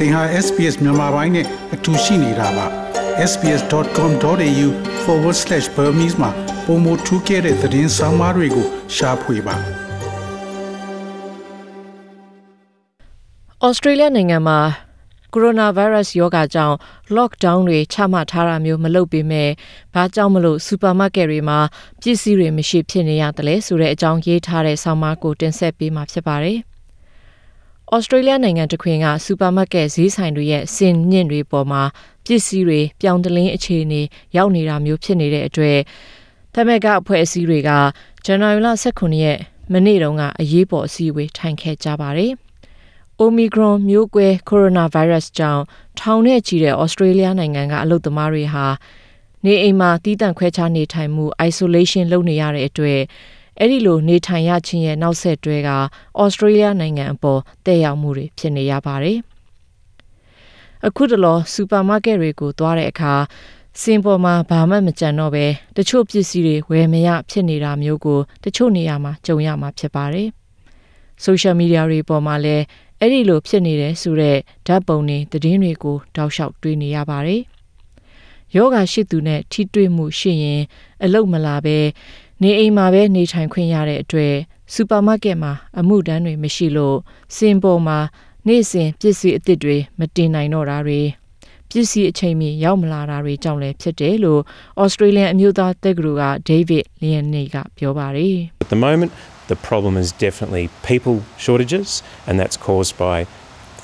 သင်ဟာ SPS မြန်မာပိုင်းနဲ့အတူရှိနေတာပါ sps.com.au/burmese မှာပုံမထူးခဲ့တဲ့သတင်းစာမားတွေကိုရှားဖွေပါဩစတြေးလျနိုင်ငံမှာကိုရိုနာဗိုင်းရပ်စ်ရောဂါကြောင့် lockdown တွေချမှတ်ထားတာမျိုးမလုပ်ပေမဲ့ဘာကြောင့်မလို့စူပါမားကတ်တွေမှာပစ္စည်းတွေမရှိဖြစ်နေရတယ်လဲဆိုတဲ့အကြောင်းရေးထားတဲ့ဆောင်းပါးကိုတင်ဆက်ပေးမှာဖြစ်ပါတယ်။ ဩစတြေးလျနိုင်ငံတခွင်ကစူပါမားကတ်ဈေးဆိုင်တွေရဲ့စင်မြင့်တွေပေါ်မှာပစ္စည်းတွေပြောင်းတလင်းအခြေအနေရောက်နေတာမျိုးဖြစ်နေတဲ့အတွက်တမက်ကအဖွဲ့အစည်းတွေကဇန်နဝါရီလ18ရက်မနေ့တုန်းကအရေးပေါ်အစည်းအဝေးထိုင်ခဲ့ကြပါတယ်။ Omicron မျိုးကွဲ coronavirus ကြောင့်ထောင်နဲ့ချီတဲ့ဩစတြေးလျနိုင်ငံကအလုပ်သမားတွေဟာနေအိမ်မှာတီးတန့်ခွဲခြားနေထိုင်မှု isolation လုပ်နေရတဲ့အတွက် အဲ့ဒီလိုနေထိုင်ရခြင်းရဲ့နောက်ဆက်တွဲကဩစတြေးလျနိုင်ငံအပေါ်တည်ရောက်မှုတွေဖြစ်နေရပါတယ်။အခုတလောစူပါမားကတ်တွေကိုသွားတဲ့အခါစင်ပေါ်မှာဘာမှမကြံတော့ပဲတချို့ပစ္စည်းတွေဝယ်မရဖြစ်နေတာမျိုးကိုတချို့နေရာမှာကြုံရမှာဖြစ်ပါတယ်။ social media တွေပေါ်မှာလည်းအဲ့ဒီလိုဖြစ်နေတယ်ဆိုတဲ့ဓာတ်ပုံတွေသတင်းတွေကိုတောက်လျှောက်တွေ့နေရပါတယ်။ယောဂရှိသူနဲ့ထိတွေ့မှုရှိရင် အလုတ်မလာပဲ နေအိမ်မှာပဲနေထိုင်ခွင့်ရတဲ့အတွက်စူပါမားကတ်မှာအမှုတန်းတွေမရှိလို့စင်ပေါ်မှာနေ့စဉ်ပစ္စည်းအသစ်တွေမတင်နိုင်တော့တာတွေပစ္စည်းအချိန်မီရောက်မလာတာတွေကြောင့်လည်းဖြစ်တယ်လို့ဩစတြေးလျအမျိုးသားတက္ကသိုလ်က David Liane ကပြောပါတယ် At the moment, the problem is definitely people shortages, and that's caused by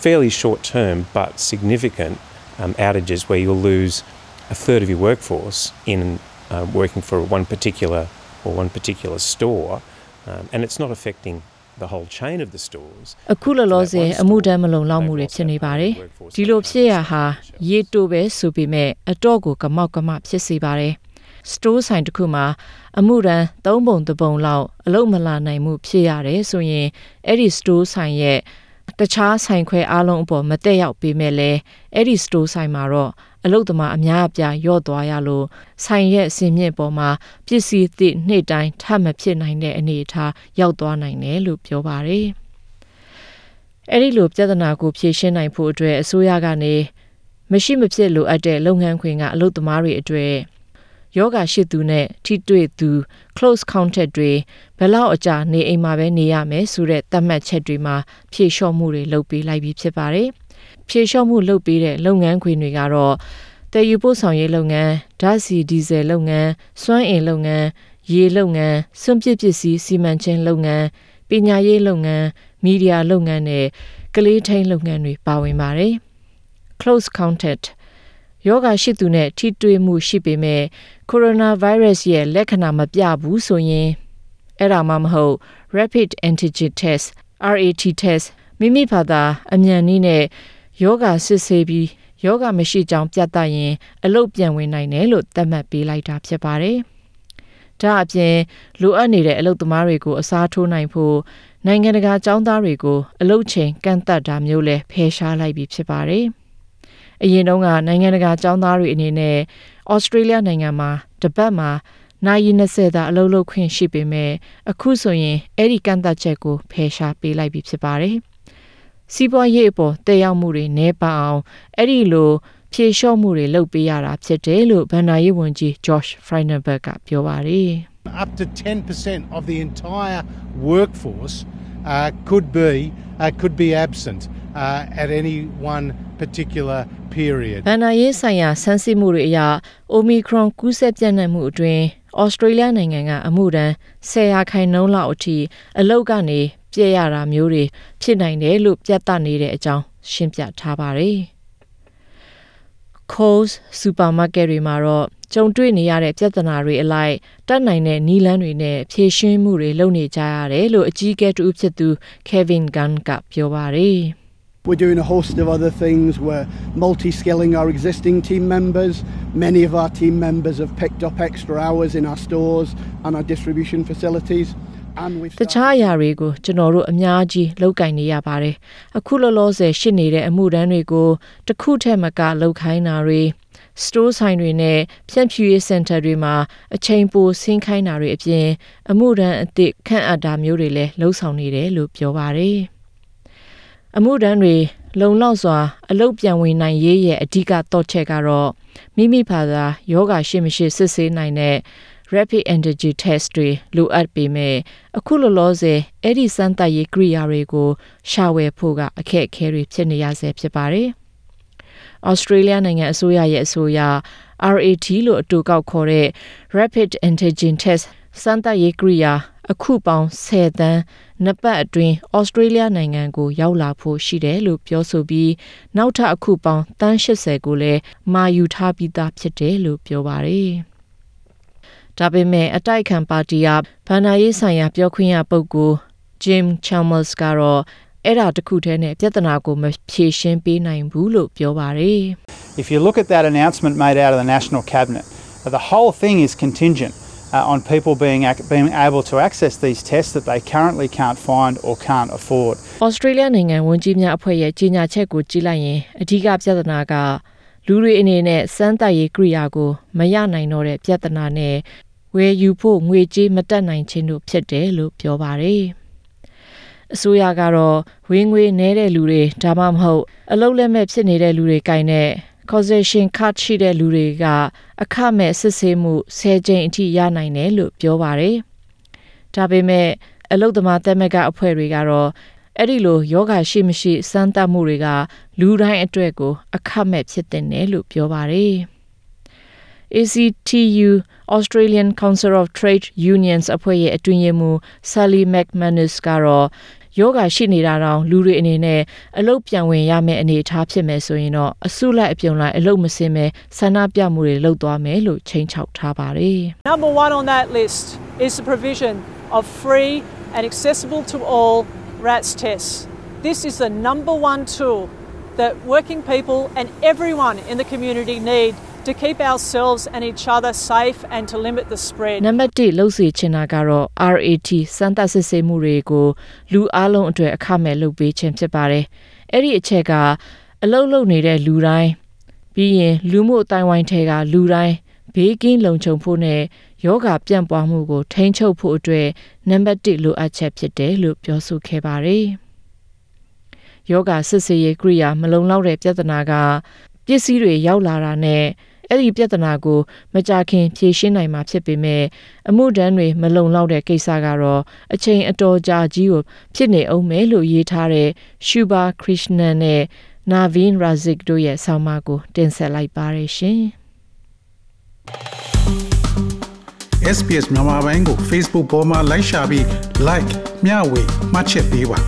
fairly short term but significant um, outages where you'll lose a third of your workforce in uh, working for one particular or one particular store, um, and it's not affecting the whole chain of the stores. အခုလောလောဆယ်အမှုတမ်းမလုံလောက်မှုတွေဖြစ်နေပါတယ်။ဒီလိုဖြစ်ရဟာရေတိုပဲဆိုပေမဲ့အတော့ကိုကမောက်ကမဖြစ်စေပါတယ်။ store ဆိုင်တစ်ခုမှာအမှုတမ်း၃ပုံတစ်ပုံလောက်အလုံးမလာနိုင်မှုဖြစ်ရတယ်ဆိုရင်အဲ့ဒီ store ဆိုင်ရဲ့တခြားဆိုင်ခွဲအားလုံးအပေါ်မတက်ရောက်ပေမဲ့လည်းအဲ့ဒီ store ဆိုင်မှာတော့ အလုတ်သမားအများအပြားရော့သွားရလို့ဆိုင်ရဲ့အစင်မြင့်ပေါ်မှာပစ္စည်းသည့်နေ့တိုင်းထပ်မဖြစ်နိုင်တဲ့အနေအထားရောက်သွားနိုင်တယ်လို့ပြောပါတယ်။အဲ့ဒီလိုပြဿနာကိုဖြေရှင်းနိုင်ဖို့အတွက်အစိုးရကနေမရှိမဖြစ်လိုအပ်တဲ့လုပ်ငန်းခွင်ကအလုတ်သမားတွေအတွက်ယောဂရှိသူနဲ့ထိတွေ့သူ close contact တွေဘယ်လောက်အကြာနေအိမ်မှာပဲနေရမယ်ဆိုတဲ့သတ်မှတ်ချက်တွေမှာဖြေလျှော့မှုတွေလုပ်ပေးလိုက်ပြီးဖြစ်ပါတယ်။ ဖြေလျှော့မှုလုပ်ပေးတဲ့လုပ်ငန်းခွင်တွေကတော့တည်ယူပို့ဆောင်ရေးလုပ်ငန်းဓာတ်ဆီဒီဇယ်လုပ်ငန်းစွမ်းအင်လုပ်ငန်းရေလုပ်ငန်းစွန့်ပစ်ပစ္စည်းစီမံချင်းလုပ်ငန်းပညာရေးလုပ်ငန်းမီဒီယာလုပ်ငန်းနဲ့ကလေးထိန်လုပ်ငန်းတွေပါဝင်ပါတယ်။ close contact ယောဂရှိသူနဲ့ထိတွေ့မှုရှိပေမဲ့ကိုရိုနာဗိုင်းရပ်စ်ရဲ့လက္ခဏာမပြဘူးဆိုရင်အဲ့ဒါမှမဟုတ် rapid antigen test RAT test မိမိဘာသာအမြန်နည်းနဲ့ယောဂစစ်ဆေးပြီးယောဂမရှိကြောင်းပြသရင် အလုတ်ပြန်ဝင်နိုင်တယ်လို့သတ်မှတ်ပေးလိုက်တာဖြစ်ပါတယ်။ဒါအပြင်လိုအပ်နေတဲ့အလုတ်သမားတွေကိုအစားထိုးနိုင်ဖို့နိုင်ငံတကာចောင်းသားတွေကိုအလုတ်ချိန်ကန့်သတ်တာမျိုးလည်းဖယ်ရှားလိုက်ပြီးဖြစ်ပါတယ်။အရင်တုန်းကနိုင်ငံတကာចောင်းသားတွေအနေနဲ့ဩစတြေးလျနိုင်ငံမှာတပတ်မှာနိုင်20သာအလုပ်လုပ်ခွင့်ရှိပေမဲ့အခုဆိုရင်အဲ့ဒီကန့်သတ်ချက်ကိုဖယ်ရှားပေးလိုက်ပြီဖြစ်ပါတယ်။ စီးပွားရေးအပေါ်တည်ရောက်မှုတွေနည်းပါအောင်အဲ့ဒီလိုဖြေလျှော့မှုတွေလုပ်ပေးရတာဖြစ်တယ်လို့ဗန်နာရေးဝန်ကြီး Josh Frydenberg ကပြောပါတယ်။ up to 10% of the entire workforce uh, could be uh, could be absent uh, at any one particular period. ဗန်နာရေးဆိုင်ရာဆန်းစစ်မှုတွေအရ Omicron ကူးစက်ပြန့်နှံ့မှုအတွင်းဩစတြေးလျနိုင်ငံကအမှုတန်း10ရာခိုင်နှုန်းလောက်အထိအလောက်ကနေ ပြည့်ရတာမျိုးတွေဖြစ်နိုင်တယ်လို့ပြသနေတဲ့အကြောင်းရှင်းပြထားပါတယ်။ Coles supermarket တွေမှာတော့ကြုံတွေ့နေရတဲ့ပြဿနာတွေအလိုက်တတ်နိုင်တဲ့နီးလန်းတွေနဲ့ဖြေရှင်းမှုတွေလုပ်နေကြရတယ်လို့အကြီးအကဲတူဖြစ်သူ Kevin Gunn ကပြောပါတယ်။ We're doing a host of other things. We're multi skilling our existing team members. Many of our team members have picked up extra hours in our stores and our distribution facilities. And we've တခြားအရာတွေကိုကျွန်တော်တို့အများကြီးလုပ်ကင်နေရပါတယ်။အခုလောလောဆယ်ရှိနေတဲ့အမှုတန်းတွေကိုတစ်ခုထက်မကလုပ်ခိုင်းတာတွေ store ဆိုင်တွေနဲ့ဖြန့်ဖြူးရေး center တွေမှာအချိန်ပိုဆင်းခိုင်းတာတွေအပြင် အမှုတန်းအသစ်ခန့်အပ်တာမျိုးတွေလည်းလှုပ်ဆောင်နေတယ်လို့ပြောပါတယ်။အမှုတန်းတွေလုံလောက်စွာ အလုတ်ပြန်ဝင်နိုင်ရေးရဲ့အဓိကတော့ချက်ကတော့မိမိဘာသာယောဂရှိမရှိစစ်ဆေးနိုင်တဲ့ rapid antigen test တွေလိုအပ်ပေမဲ့အခုလောလောဆယ်အဲ့ဒီစမ်းသပ်ရေးကိရိယာတွေကိုရှာဝယ်ဖို့ကအခက်အခဲတွေဖြစ်နေရဆဲဖြစ်ပါတယ်။ Australia နိုင်ငံအစိုးရရဲ့အဆိုအရ RAT လို့အတူကောက်ခေါ်တဲ့ Rapid Antigen Test စမ်းသပ်ရေးကိရိယာအခုပေါင်း10တန်းနှစ်ပတ်အတွင်းဩစတြေးလျနိုင်ငံကိုရောက်လာဖို့ရှိတယ်လို့ပြောဆိုပြီးနောက်ထပ်အခုပေါင်းတန်း80ကိုလည်းမာယူထားပြီးသားဖြစ်တယ်လို့ပြောပါတယ်။ ဒါပေမဲ့အတိုက်ခံပါတီကဗန်နာရေးဆိုင်ရာပြောခွင့်ရပုဂ္ဂိုလ် Jim Chalmers ကတော့အဲ့ဒါတခုတည်းနဲ့ပြဿနာကိုမဖြေရှင်းပေးနိုင်ဘူးလို့ပြောပါတယ်။ If you look at that announcement made out of the National Cabinet, uh, the whole thing is contingent uh, on people being, ac- being able to access these tests that they currently can't find or can't afford. Australia နိုင်ငံဝန်ကြီးများအဖွဲ့ရဲ့ကြီးညာချက်ကိုကြည့်လိုက်ရင်အဓိကပြဿနာက လူတွေအနေနဲ့စမ်းသပ်ရေးကိရိယာကိုမရနိုင်တော့တဲ့ပြဿနာနဲ့ဝယ်ယူဖို့ငွေကြေးမတက်နိုင်ခြင်းတို့ဖြစ်တယ်လို့ပြောပါတယ်။အစိုးရကတော့ဝင်ငွေနည်းတဲ့လူတွေဒါမှမဟုတ်အလုပ်လက်မဲ့ဖြစ်နေတဲ့လူတွေကင်တဲ့ causation card ရှိတဲ့လူတွေက အခမဲ့စစ်ဆေးမှု10ကြိမ်အထိရနိုင်တယ်လို့ပြောပါတယ်။ဒါပေမဲ့အလုတ်သမားတက်မကအဖွဲ့တွေကတော့အဲ့ဒီလိုယောဂရှိမရှိစမ်းသပ်မှုတွေက လူတိုင်းအတွက်ကို အခမဲ့ဖြစ်တဲ့နယ်လို့ပြောပါတယ်။ ACTU Australian Council of Trade Unions အဖွဲ့ရဲ့အတွင်းရေးမှူး Sally McManus ကတော့ယောဂရှိနေတာတောင်လူတွေအနေနဲ့အလုတ်ပြန်ဝင်ရမယ့်အနေအထားဖြစ်မယ်ဆိုရင်တော့အစုလိုက်အပြုံလိုက်အလုတ်မစင်းပဲဆန္ဒပြမှုတွေလုပ်သွားမယ်လို့ချိန်ချောက်ထားပါတယ် Number one on that list is the provision of free and accessible to all RATS tests. This is the number one tool that working people and everyone in the community need to keep ourselves and each other safe and to limit the spread. နံပါတ်1လှုပ်စီချင်တာကတော့ RAT စမ်းသပ်စစ်ဆေးမှုတွေကိုလူအလုံးအတွက်အခမဲ့လုပ်ပေးခြင်းဖြစ်ပါတယ်။အဲ့ဒီအချက်ကအလုတ်လုံနေတဲ့လူတိုင်းပြီးရင်လူမှုအတိုင်းဝိုင်းထဲကလူတိုင်းဘေးကင်းလုံခြုံဖို့နဲ့ယောဂပြန့်ပွားမှုကိုထိန်းချုပ်ဖို့အတွက်နံပါတ်1လိုအပ်ချက်ဖြစ်တယ်လို့ပြောဆိုခဲ့ပါတယ်။ ယောဂစစ်ဆေးရေးကိရိယာမလုံလောက်တဲ့ပြဿနာကပစ္စည်းတွေရောက်လာတာနဲ့အဲ့ဒီပြဿနာကိုမကြခင်ဖြေရှင်းနိုင်မှာဖြစ်ပေမဲ့အမှုတန်းတွေမလုံလောက်တဲ့ကိစ္စကတော့အချိန်အတော်ကြာကြီးကိုဖြစ်နေအောင်မယ်လို့ရေးထားတဲ့ Shubha Krishnan နဲ့ Naveen Razik တို့ရဲ့ဆောင်းပါးကိုတင်ဆက်လိုက်ပါရရှင်။ SPS မြန်မာပိုင်းကို Facebook ပေါ်မှာ like ရှာပြီး like မျှဝေမှတ်ချက်ပေးပါ